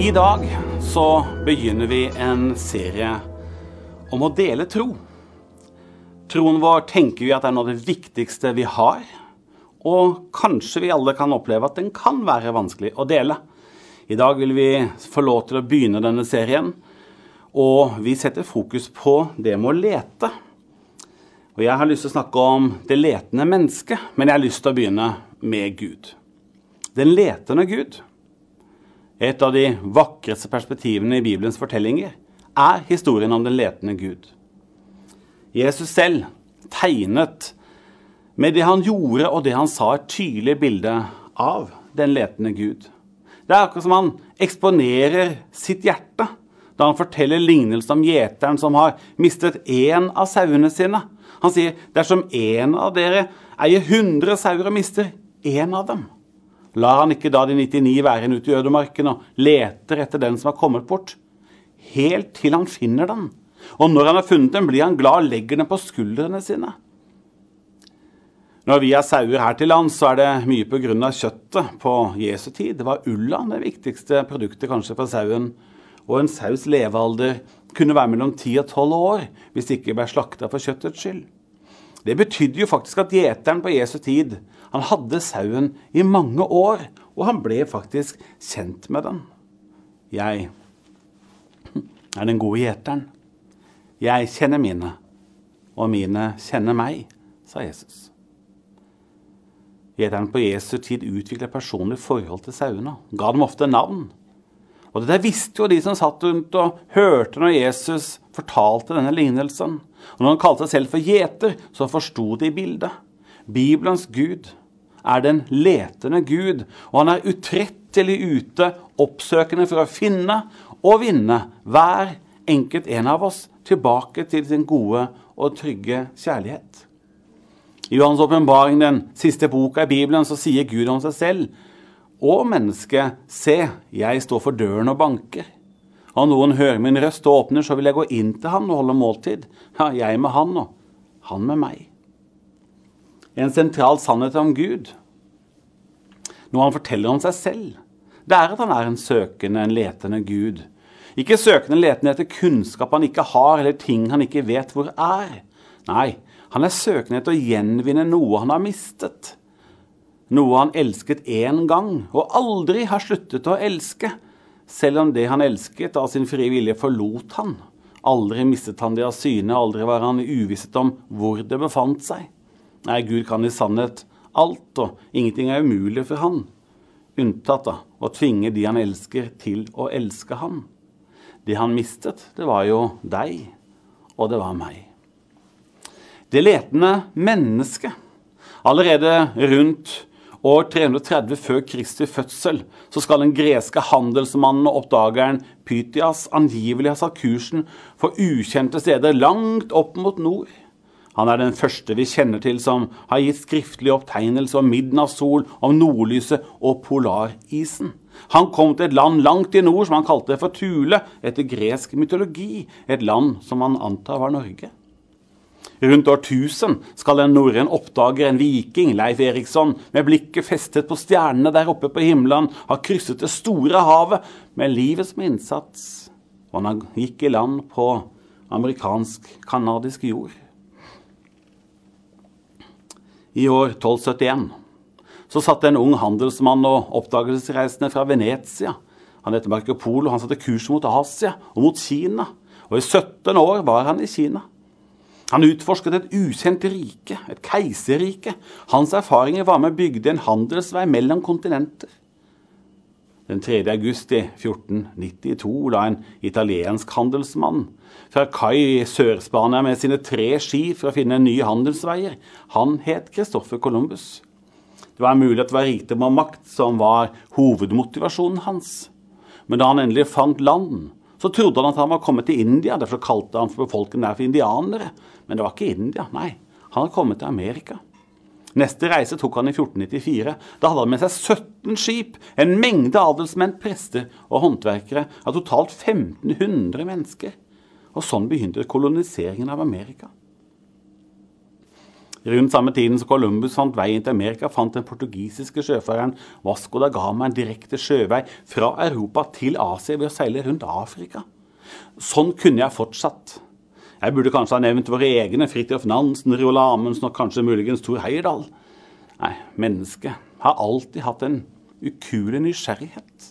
I dag så begynner vi en serie om å dele tro. Troen vår tenker vi at er noe av det viktigste vi har. Og kanskje vi alle kan oppleve at den kan være vanskelig å dele. I dag vil vi få lov til å begynne denne serien, og vi setter fokus på det med å lete. Og Jeg har lyst til å snakke om det letende mennesket, men jeg har lyst til å begynne med Gud. Den letende Gud. Et av de vakreste perspektivene i Bibelens fortellinger er historien om den letende Gud. Jesus selv tegnet med det han gjorde og det han sa, et tydelig bilde av den letende Gud. Det er akkurat som han eksponerer sitt hjerte da han forteller lignelsen om gjeteren som har mistet én av sauene sine. Han sier dersom én av dere eier 100 sauer og mister én av dem, lar han ikke da de 99 være igjen ute i ødemarken og leter etter den som har kommet bort, helt til han finner den. Og når han har funnet den, blir han glad og legger den på skuldrene sine. Når vi har sauer her til lands, så er det mye pga. kjøttet på Jesu tid. Det var ulla det viktigste produktet kanskje for sauen. Og en saus levealder kunne være mellom 10 og 12 år hvis det ikke ble slakta for kjøttets skyld. Det betydde jo faktisk at gjeteren på Jesu tid han hadde sauen i mange år, og han ble faktisk kjent med den. Jeg er den gode gjeteren. Jeg kjenner mine, og mine kjenner meg, sa Jesus. Gjeteren på Jesu tid utvikla personlig forhold til sauene, ga dem ofte navn. Og det visste jo de som satt rundt og hørte når Jesus fortalte denne lignelsen. Og når han kalte seg selv for gjeter, så forsto de bildet. Bibelens Gud er den letende Gud, og han er utrettelig ute, oppsøkende for å finne og vinne hver enkelt en av oss tilbake til sin gode og trygge kjærlighet. I Johans åpenbaring, den siste boka i Bibelen, så sier Gud om seg selv og mennesket, se, jeg står for døren og banker. Og noen hører min røst og åpner, så vil jeg gå inn til han og holde måltid. Ja, jeg med han og han med meg. En sentral sannhet om Gud, noe han forteller om seg selv, det er at han er en søkende, en letende Gud. Ikke søkende letende etter kunnskap han ikke har, eller ting han ikke vet hvor er. Nei, han er søkende etter å gjenvinne noe han har mistet. Noe han elsket én gang, og aldri har sluttet å elske. Selv om det han elsket av sin frie vilje forlot han. Aldri mistet han det av syne, aldri var han uvisset om hvor det befant seg. Nei, Gud kan i sannhet alt, og ingenting er umulig for han. Unntatt da, å tvinge de han elsker, til å elske ham. Det han mistet, det var jo deg, og det var meg. Det letende mennesket. Allerede rundt år 330 før Kristi fødsel så skal den greske handelsmannen og oppdageren Pytias angivelig ha satt kursen for ukjente steder langt opp mot nord. Han er den første vi kjenner til som har gitt skriftlig opptegnelse om midnattssol, om nordlyset og polarisen. Han kom til et land langt i nord som han kalte for Thule, etter gresk mytologi, et land som han antar var Norge. Rundt år 1000 skal en norrøn oppdager, en viking, Leif Eriksson, med blikket festet på stjernene der oppe på himmelen, ha krysset det store havet med livet som innsats. Og han gikk i land på amerikansk-canadisk jord. I år 1271 så satt en ung handelsmann og oppdagelsesreisende fra Venezia. Han heter Marco Polo. Han satte kurs mot Asia og mot Kina. Og i 17 år var han i Kina. Han utforsket et ukjent rike, et keiserrike. Hans erfaringer var med å bygge en handelsvei mellom kontinenter. Den 3. august i 1492 la en italiensk handelsmann fra kai i Sør-Spania med sine tre skip for å finne nye handelsveier. Han het Christoffer Columbus. Det var mulig at det var rikdom og makt som var hovedmotivasjonen hans. Men da han endelig fant land, så trodde han at han var kommet til India. Derfor kalte han for befolkningen der for indianere. Men det var ikke India, nei. Han hadde kommet til Amerika. Neste reise tok han i 1494. Da hadde han med seg 17 skip, en mengde adelsmenn, prester og håndverkere av totalt 1500 mennesker. Og sånn begynte koloniseringen av Amerika. Rundt samme tiden som Columbus fant veien til Amerika, fant den portugisiske sjøføreren Vasco da Gama en direkte sjøvei fra Europa til Asia ved å seile rundt Afrika. Sånn kunne jeg fortsatt. Jeg burde kanskje ha nevnt våre egne Fridtjof Nansen, Roald Amundsen og kanskje muligens Thor Heyerdahl. Nei, mennesket har alltid hatt en ukuelig nysgjerrighet.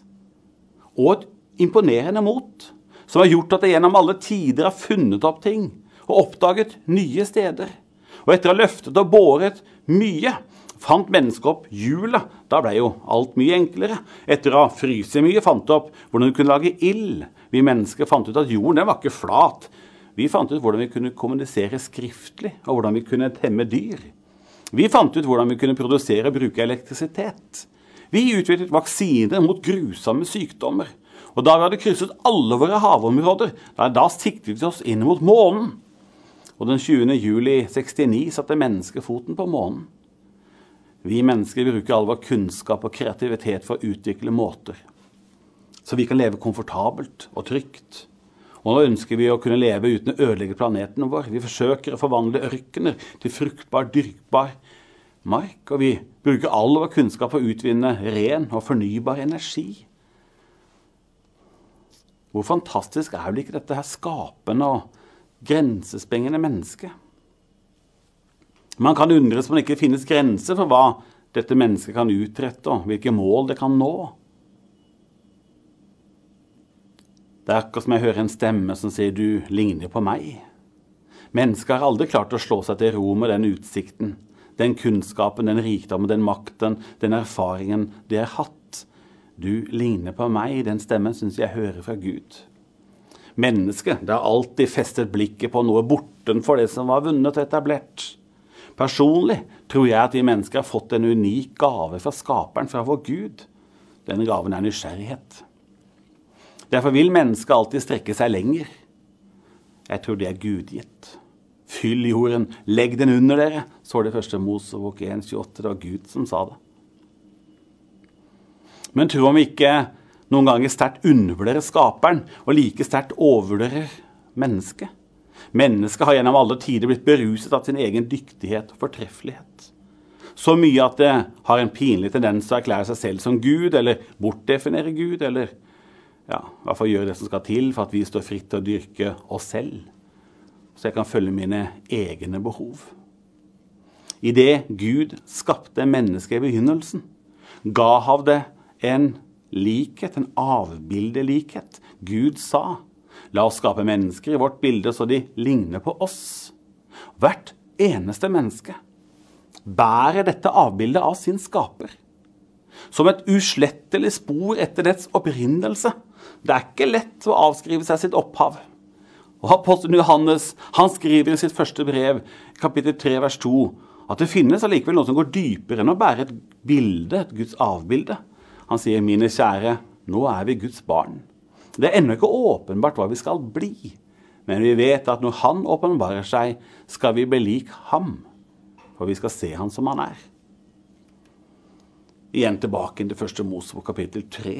Og et imponerende mot, som har gjort at det gjennom alle tider har funnet opp ting og oppdaget nye steder. Og etter å ha løftet og båret mye fant mennesket opp hjulet. Da ble jo alt mye enklere. Etter å ha fryst mye fant det opp hvordan du kunne lage ild. Vi mennesker fant ut at jorden den var ikke flat. Vi fant ut hvordan vi kunne kommunisere skriftlig, og hvordan vi kunne temme dyr. Vi fant ut hvordan vi kunne produsere og bruke elektrisitet. Vi utviklet vaksiner mot grusomme sykdommer. Og da vi hadde krysset alle våre havområder, da siktet vi oss inn mot månen. Og den 20. juli 69 satte mennesket foten på månen. Vi mennesker bruker all vår kunnskap og kreativitet for å utvikle måter. Så vi kan leve komfortabelt og trygt. Og nå ønsker vi å kunne leve uten å ødelegge planeten vår. Vi forsøker å forvandle ørkener til fruktbar, dyrkbar mark. Og vi bruker all vår kunnskap for å utvinne ren og fornybar energi. Hvor fantastisk er vel ikke dette her skapende og grensesprengende mennesket? Man kan undres om det ikke finnes grenser for hva dette mennesket kan utrette, og hvilke mål det kan nå. Det er akkurat som jeg hører en stemme som sier 'du ligner på meg'. Mennesker har aldri klart å slå seg til ro med den utsikten, den kunnskapen, den rikdommen, den makten, den erfaringen de har hatt. Du ligner på meg, den stemmen syns jeg hører fra Gud. Mennesket det har alltid festet blikket på noe bortenfor det som var vunnet og etablert. Personlig tror jeg at vi mennesker har fått en unik gave fra Skaperen, fra vår Gud. Denne gaven er nysgjerrighet. Derfor vil mennesket alltid strekke seg lenger. Jeg tror det er gudgitt. Fyll jorden, legg den under dere, så det første Mosebok 1,28. Det var Gud som sa det. Men tro om ikke noen ganger sterkt undervurderer skaperen og like sterkt overvurderer mennesket. Mennesket har gjennom alle tider blitt beruset av sin egen dyktighet og fortreffelighet. Så mye at det har en pinlig tendens til å erklære seg selv som Gud, eller bortdefinere Gud, eller ja, i hvert fall gjøre det som skal til for at vi står fritt til å dyrke oss selv, så jeg kan følge mine egne behov. Idet Gud skapte mennesket i begynnelsen, ga hav det en likhet, en avbildelikhet. Gud sa, la oss skape mennesker i vårt bilde så de ligner på oss. Hvert eneste menneske bærer dette avbildet av sin skaper. Som et uslettelig spor etter dets opprinnelse. Det er ikke lett å avskrive seg sitt opphav. Og Apostelen Johannes han skriver i sitt første brev, kapittel 3, vers 2, at det finnes allikevel noe som går dypere enn å bære et bilde, et Guds avbilde. Han sier, 'Mine kjære, nå er vi Guds barn'. Det er ennå ikke åpenbart hva vi skal bli, men vi vet at når Han åpenbarer seg, skal vi bli lik ham, for vi skal se Han som Han er. Igjen tilbake til første Mosebok kapittel 3.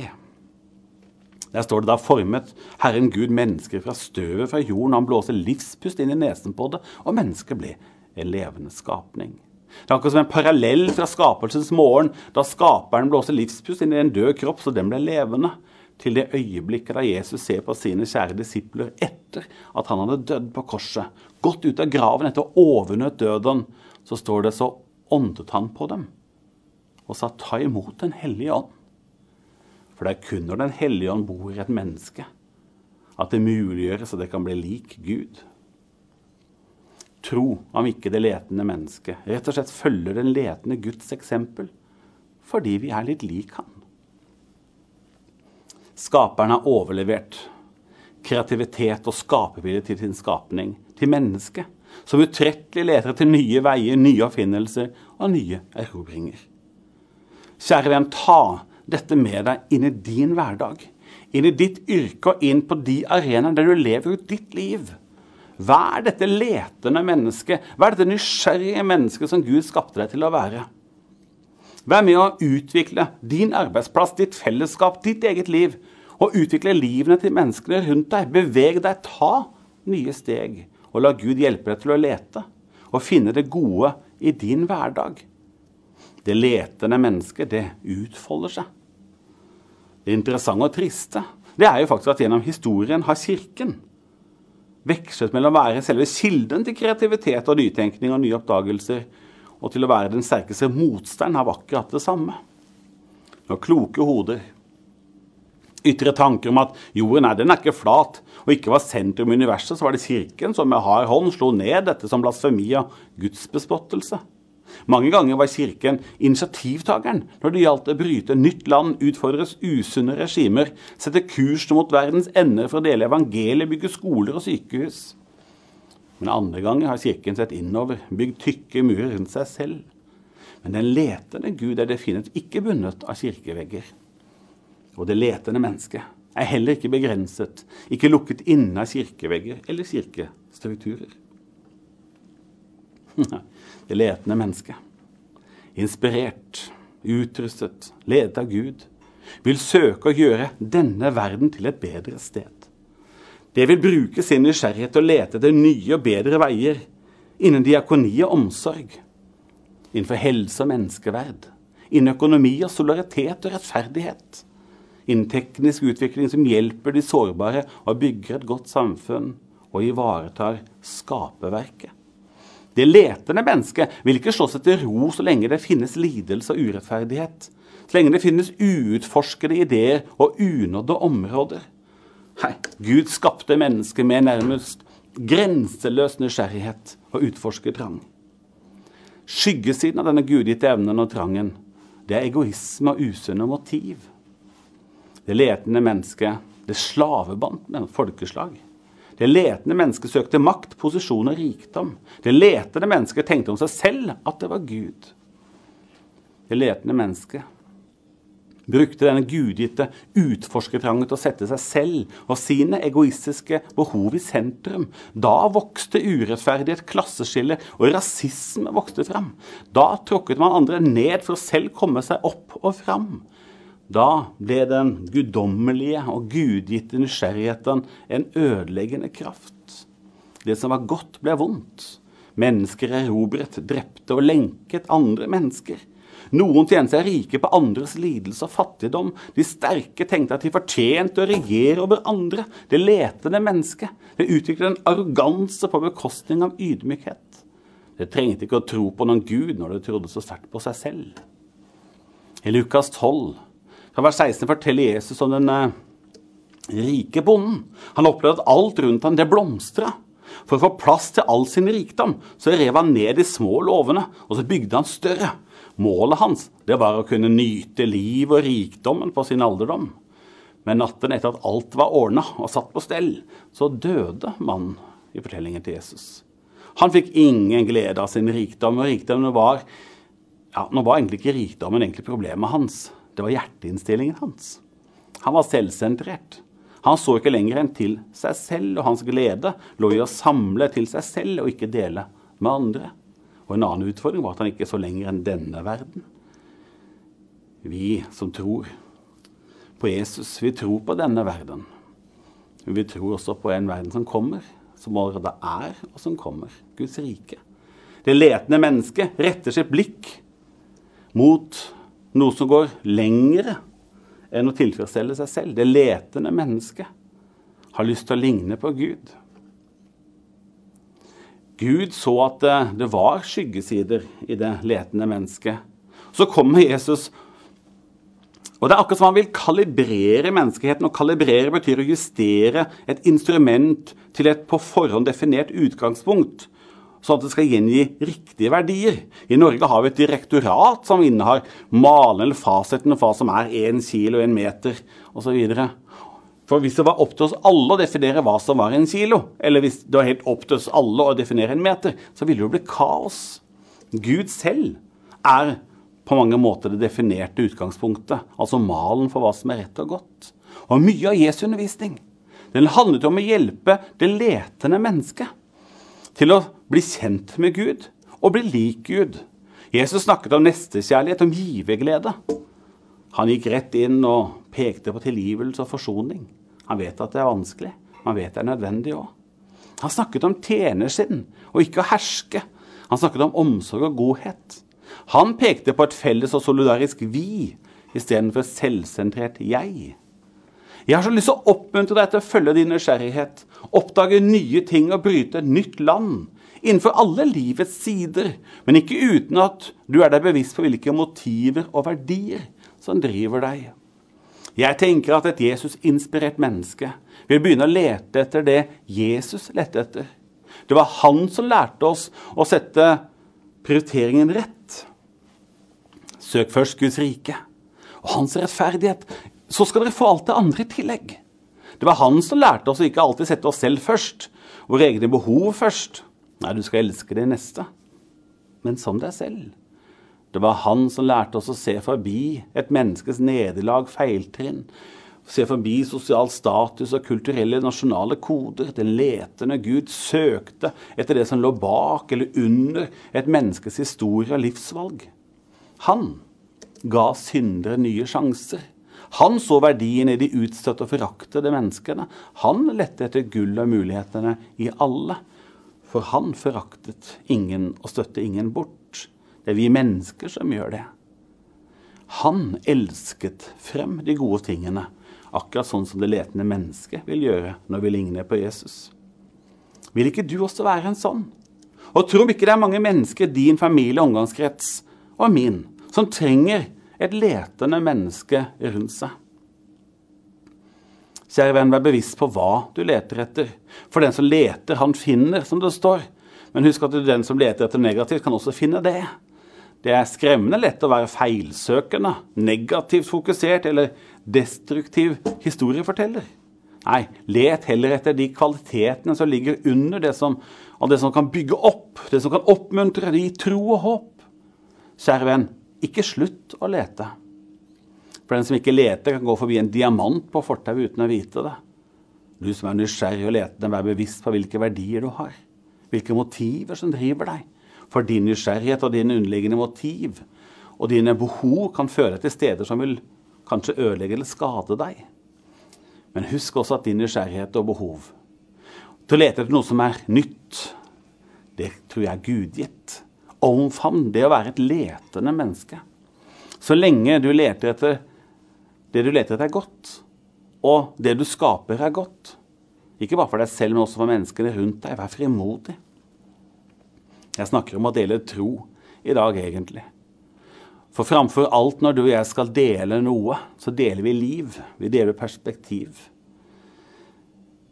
Der står det da formet Herren Gud mennesker fra støvet fra jorden, han blåser livspust inn i nesen på det, og mennesket ble en levende skapning. Det er akkurat som en parallell fra skapelsens morgen, da skaperen blåser livspust inn i en død kropp så den ble levende, til det øyeblikket da Jesus ser på sine kjære disipler etter at han hadde dødd på korset, gått ut av graven etter å ha overvunnet døden, så står det så åndet han på dem og sa ta imot Den hellige ånd. For det er kun når Den hellige ånd bor i et menneske, at det muliggjøres at det kan bli lik Gud tro om ikke det letende mennesket rett og slett følger den letende Guds eksempel fordi vi er litt lik han. Skaperen har overlevert kreativitet og skapervilje til sin skapning, til mennesket, som utrettelig leter etter nye veier, nye oppfinnelser og nye erobringer. Kjære venn, ta dette med deg inn i din hverdag, inn i ditt yrke og inn på de arenaene der du lever ut ditt liv. Er dette letende mennesket? Er dette nysgjerrige mennesket som Gud skapte deg til å være? Vær med å utvikle din arbeidsplass, ditt fellesskap, ditt eget liv. Og utvikle livene til menneskene rundt deg. Beveg deg, ta nye steg. Og la Gud hjelpe deg til å lete og finne det gode i din hverdag. Det letende mennesket, det utfolder seg. Det interessante og triste det er jo faktisk at gjennom historien har Kirken vekslet mellom å være selve kilden til kreativitet og nytenkning og nye oppdagelser, og til å være den sterkeste motstand av akkurat det samme. Når kloke hoder ytre tanker om at jorden er, den er ikke flat, og ikke var sentrum i universet, så var det Kirken som med hard hånd slo ned dette som blasfemi og gudsbespottelse. Mange ganger var Kirken initiativtakeren når det gjaldt å bryte nytt land, utfordres usunne regimer, sette kurs mot verdens ender for å dele evangeliet, bygge skoler og sykehus. Men andre ganger har Kirken sett innover, bygd tykke murer rundt seg selv. Men den letende Gud er definitivt ikke bundet av kirkevegger. Og det letende mennesket er heller ikke begrenset, ikke lukket inne av kirkevegger eller kirkestrukturer. Det letende mennesket, inspirert, utrustet, ledet av Gud, vil søke å gjøre denne verden til et bedre sted. Det vil bruke sin nysgjerrighet til å lete etter nye og bedre veier innen diakoni og omsorg, innenfor helse og menneskeverd, innen økonomi og solidaritet og rettferdighet innen teknisk utvikling som hjelper de sårbare og bygger et godt samfunn og ivaretar skaperverket. Det letende mennesket vil ikke slå seg til ro så lenge det finnes lidelse og urettferdighet. Så lenge det finnes uutforskede ideer og unådde områder. Hei, Gud skapte mennesket med nærmest grenseløs nysgjerrighet og utforskertrang. Skyggesiden av denne gudgitte evnen og trangen, det er egoisme og usunne motiv. Det letende mennesket det slavebandt med folkeslag. Det letende mennesket søkte makt, posisjon og rikdom. Det letende mennesket tenkte om seg selv at det var Gud. Det letende mennesket brukte denne gudgitte utforskertrangen til å sette seg selv og sine egoistiske behov i sentrum. Da vokste urettferdighet, klasseskille og rasisme vokste fram. Da tråkket man andre ned for å selv komme seg opp og fram. Da ble den guddommelige og gudgitte nysgjerrigheten en ødeleggende kraft. Det som var godt, ble vondt. Mennesker erobret, drepte og lenket andre mennesker. Noen tjente seg rike på andres lidelse og fattigdom. De sterke tenkte at de fortjente å regjere over andre. Det letende mennesket. Det utviklet en arroganse på bekostning av ydmykhet. Det trengte ikke å tro på noen gud når det trodde så sterkt på seg selv. I Lukas 12 fra vers 16 forteller Jesus om den eh, rike bonden. Han opplevde at alt rundt ham det blomstra. For å få plass til all sin rikdom så rev han ned de små låvene, og så bygde han større. Målet hans det var å kunne nyte liv og rikdommen på sin alderdom. Men natten etter at alt var ordna og satt på stell, så døde mannen i fortellingen til Jesus. Han fikk ingen glede av sin rikdom, og rikdommen var ja, Nå var egentlig ikke rikdommen egentlig problemet hans. Det var hjerteinnstillingen hans. Han var selvsentrert. Han så ikke lenger enn til seg selv, og hans glede lå i å samle til seg selv og ikke dele med andre. Og en annen utfordring var at han ikke så lenger enn denne verden. Vi som tror på Jesus, vi tror på denne verden. Men vi tror også på en verden som kommer, som allerede er, og som kommer. Guds rike. Det letende mennesket retter sitt blikk mot noe som går lengre enn å tilfredsstelle seg selv. Det letende mennesket har lyst til å ligne på Gud. Gud så at det var skyggesider i det letende mennesket. Så kommer Jesus, og det er akkurat som han vil kalibrere menneskeheten. Og kalibrere betyr å justere et instrument til et på forhånd definert utgangspunkt sånn at det skal gjengi riktige verdier. I Norge har vi et direktorat som innehar malen eller fasiten for hva som er én kilo, én meter osv. For hvis det var opp til oss alle å definere hva som var en kilo, eller hvis det var helt opp til oss alle å definere en meter, så ville det jo bli kaos. Gud selv er på mange måter det definerte utgangspunktet, altså malen for hva som er rett og godt. Og mye av Jesu undervisning den handlet om å hjelpe det letende mennesket til å bli kjent med Gud og bli lik Gud. Jesus snakket om nestekjærlighet, om giverglede. Han gikk rett inn og pekte på tilgivelse og forsoning. Han vet at det er vanskelig, men han vet det er nødvendig òg. Han snakket om tjenersinn og ikke å herske. Han snakket om omsorg og godhet. Han pekte på et felles og solidarisk vi istedenfor selvsentrert jeg. Jeg har så lyst til å oppmuntre deg til å følge din nysgjerrighet, oppdage nye ting og bryte et nytt land innenfor alle livets sider, men ikke uten at du er deg bevisst på hvilke motiver og verdier som driver deg. Jeg tenker at et Jesus-inspirert menneske vil begynne å lete etter det Jesus lette etter. Det var han som lærte oss å sette prioriteringen rett. Søk først Guds rike og hans rettferdighet, så skal dere få alt det andre i tillegg. Det var han som lærte oss å ikke alltid sette oss selv først, våre egne behov først. Nei, du skal elske det neste, men som deg selv. Det var han som lærte oss å se forbi et menneskes nederlag, feiltrinn. Se forbi sosial status og kulturelle nasjonale koder. Den letende Gud søkte etter det som lå bak eller under et menneskes historie og livsvalg. Han ga syndere nye sjanser. Han så verdien i de utstøtte og foraktede menneskene. Han lette etter gull og mulighetene i alle. For han foraktet ingen og støtte ingen bort. Det er vi mennesker som gjør det. Han elsket frem de gode tingene, akkurat sånn som det letende mennesket vil gjøre når vi ligner på Jesus. Vil ikke du også være en sånn? Og tro om ikke det er mange mennesker, din familie, omgangskrets og min, som trenger et letende menneske rundt seg. Kjære venn, vær bevisst på hva du leter etter. For den som leter, han finner, som det står. Men husk at den som leter etter negativt, kan også finne det. Det er skremmende lett å være feilsøkende, negativt fokusert eller destruktiv historieforteller. Nei, let heller etter de kvalitetene som ligger under det som, det som kan bygge opp, det som kan oppmuntre, gi tro og håp. Kjære venn, ikke slutt å lete. For den som ikke leter, kan gå forbi en diamant på fortauet uten å vite det. Du som er nysgjerrig og letende, vær bevisst på hvilke verdier du har. Hvilke motiver som driver deg. For din nysgjerrighet og dine underliggende motiv og dine behov kan føre deg til steder som vil kanskje ødelegge eller skade deg. Men husk også at din nysgjerrighet og behov til å lete etter noe som er nytt, det tror jeg er gudgitt. Omfavn det å være et letende menneske. Så lenge du leter etter det du leter etter, er godt, og det du skaper, er godt. Ikke bare for deg selv, men også for menneskene rundt deg. Vær frimodig. Jeg snakker om å dele tro i dag, egentlig. For framfor alt når du og jeg skal dele noe, så deler vi liv. Vi deler perspektiv.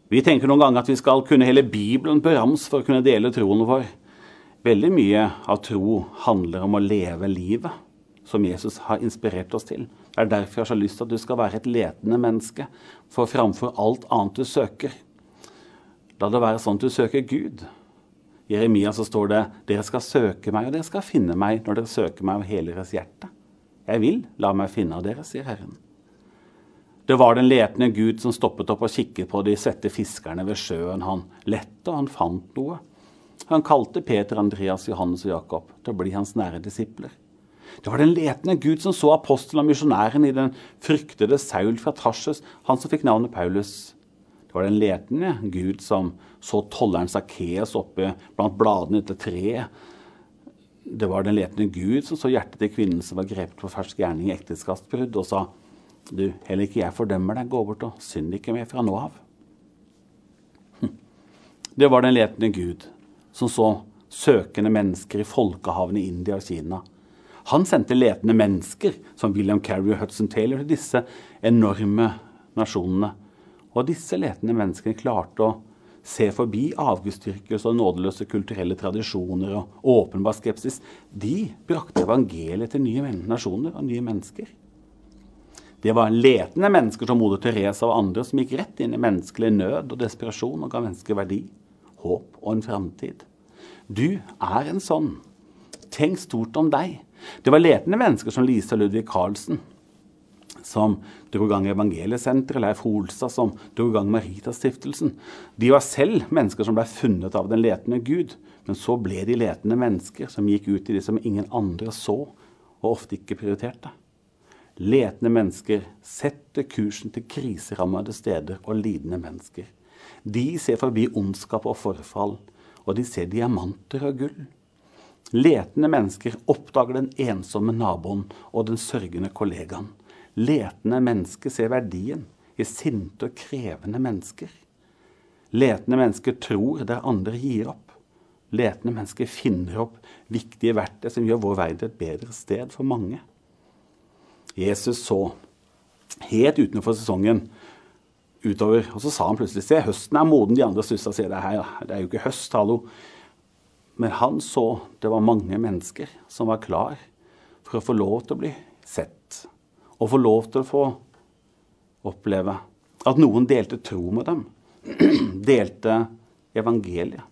Vi tenker noen ganger at vi skal kunne hele Bibelen på rams for å kunne dele troen vår. Veldig mye av tro handler om å leve livet, som Jesus har inspirert oss til. Det er derfor jeg har så lyst til at du skal være et letende menneske, for framfor alt annet du søker. La det være sånn at du søker Gud. I Jeremia så står det dere skal søke meg, og dere skal finne meg når dere søker meg av hele deres hjerte. Jeg vil la meg finne av dere, sier Herren. Det var den letende Gud som stoppet opp og kikket på de svette fiskerne ved sjøen. Han lette, og han fant noe. Han kalte Peter, Andreas, Johannes og Jakob til å bli hans nære disipler. Det var den letende Gud som så apostelen og misjonæren i den fryktede Saul fra Tarsus, han som fikk navnet Paulus. Det var den letende Gud som så tolleren Sakkeus oppe blant bladene etter treet. Det var den letende Gud som så hjertet til kvinnen som var grepet på fersk gjerning i ekteskapsbrudd, og sa du, heller ikke jeg fordømmer deg, gå bort og synd ikke mer fra nå av. Hm. Det var den letende Gud som så søkende mennesker i folkehavene i India og Kina. Han sendte letende mennesker, som William Carey og Hudson Taylor, til disse enorme nasjonene. Og disse letende menneskene klarte å se forbi avgudsdyrkelse og nådeløse kulturelle tradisjoner og åpenbar skepsis. De brakte evangeliet til nye nasjoner og nye mennesker. Det var letende mennesker som moder Teresa og andre som gikk rett inn i menneskelig nød og desperasjon og ga mennesker verdi håp og en framtid. Du er en sånn. Tenk stort om deg. Det var letende mennesker som Lise og Ludvig Carlsen, som dro i gang Evangeliesenteret, Leif Holstad, som dro i gang Maritastiftelsen. De var selv mennesker som ble funnet av den letende Gud. Men så ble de letende mennesker som gikk ut i det som ingen andre så, og ofte ikke prioriterte. Letende mennesker setter kursen til kriserammede steder og lidende mennesker. De ser forbi ondskap og forfall, og de ser diamanter og gull. Letende mennesker oppdager den ensomme naboen og den sørgende kollegaen. Letende mennesker ser verdien i sinte og krevende mennesker. Letende mennesker tror der andre gir opp. Letende mennesker finner opp viktige verktøy som gjør vår verden et bedre sted for mange. Jesus så, helt utenfor sesongen, utover, og så sa han plutselig Se, høsten er moden. De andre stussa og sier det, her, det er jo ikke høst, hallo. Men han så det var mange mennesker som var klar for å få lov til å bli sett. Og få lov til å få oppleve at noen delte tro med dem. delte evangeliet.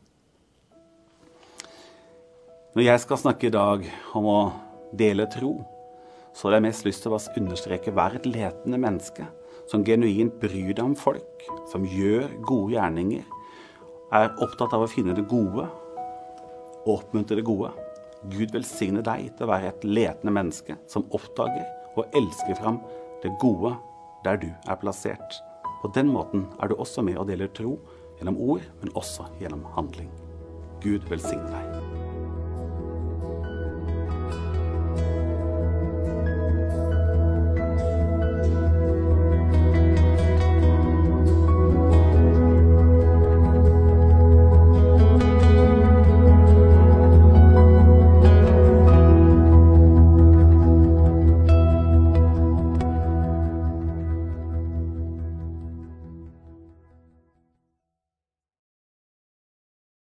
Når jeg skal snakke i dag om å dele tro, så har jeg mest lyst til å understreke hver et letende menneske som genuint bryr deg om folk, som gjør gode gjerninger, er opptatt av å finne det gode oppmuntre det gode. Gud velsigne deg til å være et letende menneske som oppdager og elsker fram det gode der du er plassert. På den måten er du også med og deler tro gjennom ord, men også gjennom handling. Gud velsigne deg.